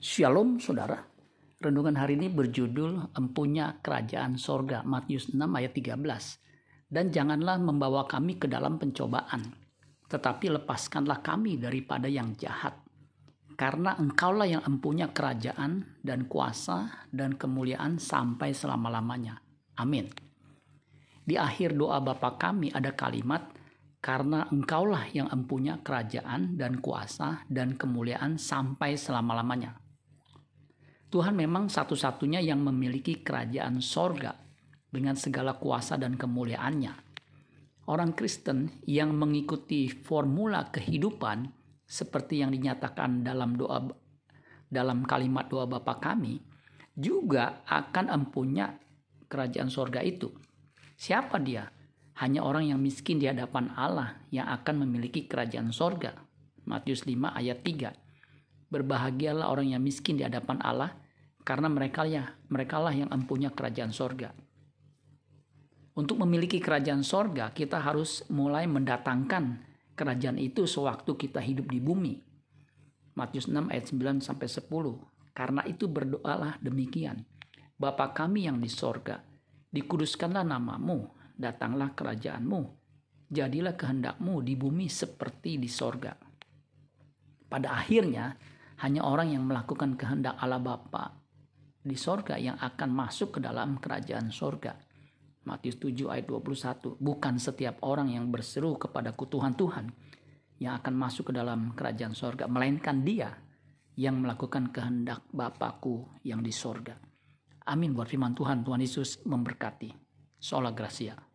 Shalom saudara. Renungan hari ini berjudul Empunya Kerajaan Sorga Matius 6 ayat 13. Dan janganlah membawa kami ke dalam pencobaan, tetapi lepaskanlah kami daripada yang jahat. Karena engkaulah yang empunya kerajaan dan kuasa dan kemuliaan sampai selama-lamanya. Amin. Di akhir doa Bapa kami ada kalimat, karena engkaulah yang empunya kerajaan dan kuasa dan kemuliaan sampai selama-lamanya. Tuhan memang satu-satunya yang memiliki kerajaan sorga dengan segala kuasa dan kemuliaannya. Orang Kristen yang mengikuti formula kehidupan seperti yang dinyatakan dalam doa dalam kalimat doa Bapa kami juga akan empunya kerajaan sorga itu. Siapa dia? Hanya orang yang miskin di hadapan Allah yang akan memiliki kerajaan sorga. Matius 5 ayat 3. Berbahagialah orang yang miskin di hadapan Allah, karena mereka ya, mereka lah yang empunya kerajaan sorga. Untuk memiliki kerajaan sorga, kita harus mulai mendatangkan kerajaan itu sewaktu kita hidup di bumi. Matius 6 ayat 9 sampai 10. Karena itu berdoalah demikian. Bapa kami yang di sorga, dikuduskanlah namamu, datanglah kerajaanmu, jadilah kehendakmu di bumi seperti di sorga. Pada akhirnya, hanya orang yang melakukan kehendak Allah Bapa di sorga yang akan masuk ke dalam kerajaan sorga. Matius 7 ayat 21. Bukan setiap orang yang berseru kepada Tuhan Tuhan yang akan masuk ke dalam kerajaan sorga. Melainkan dia yang melakukan kehendak Bapakku yang di sorga. Amin buat firman Tuhan. Tuhan Yesus memberkati. Sola Gracia.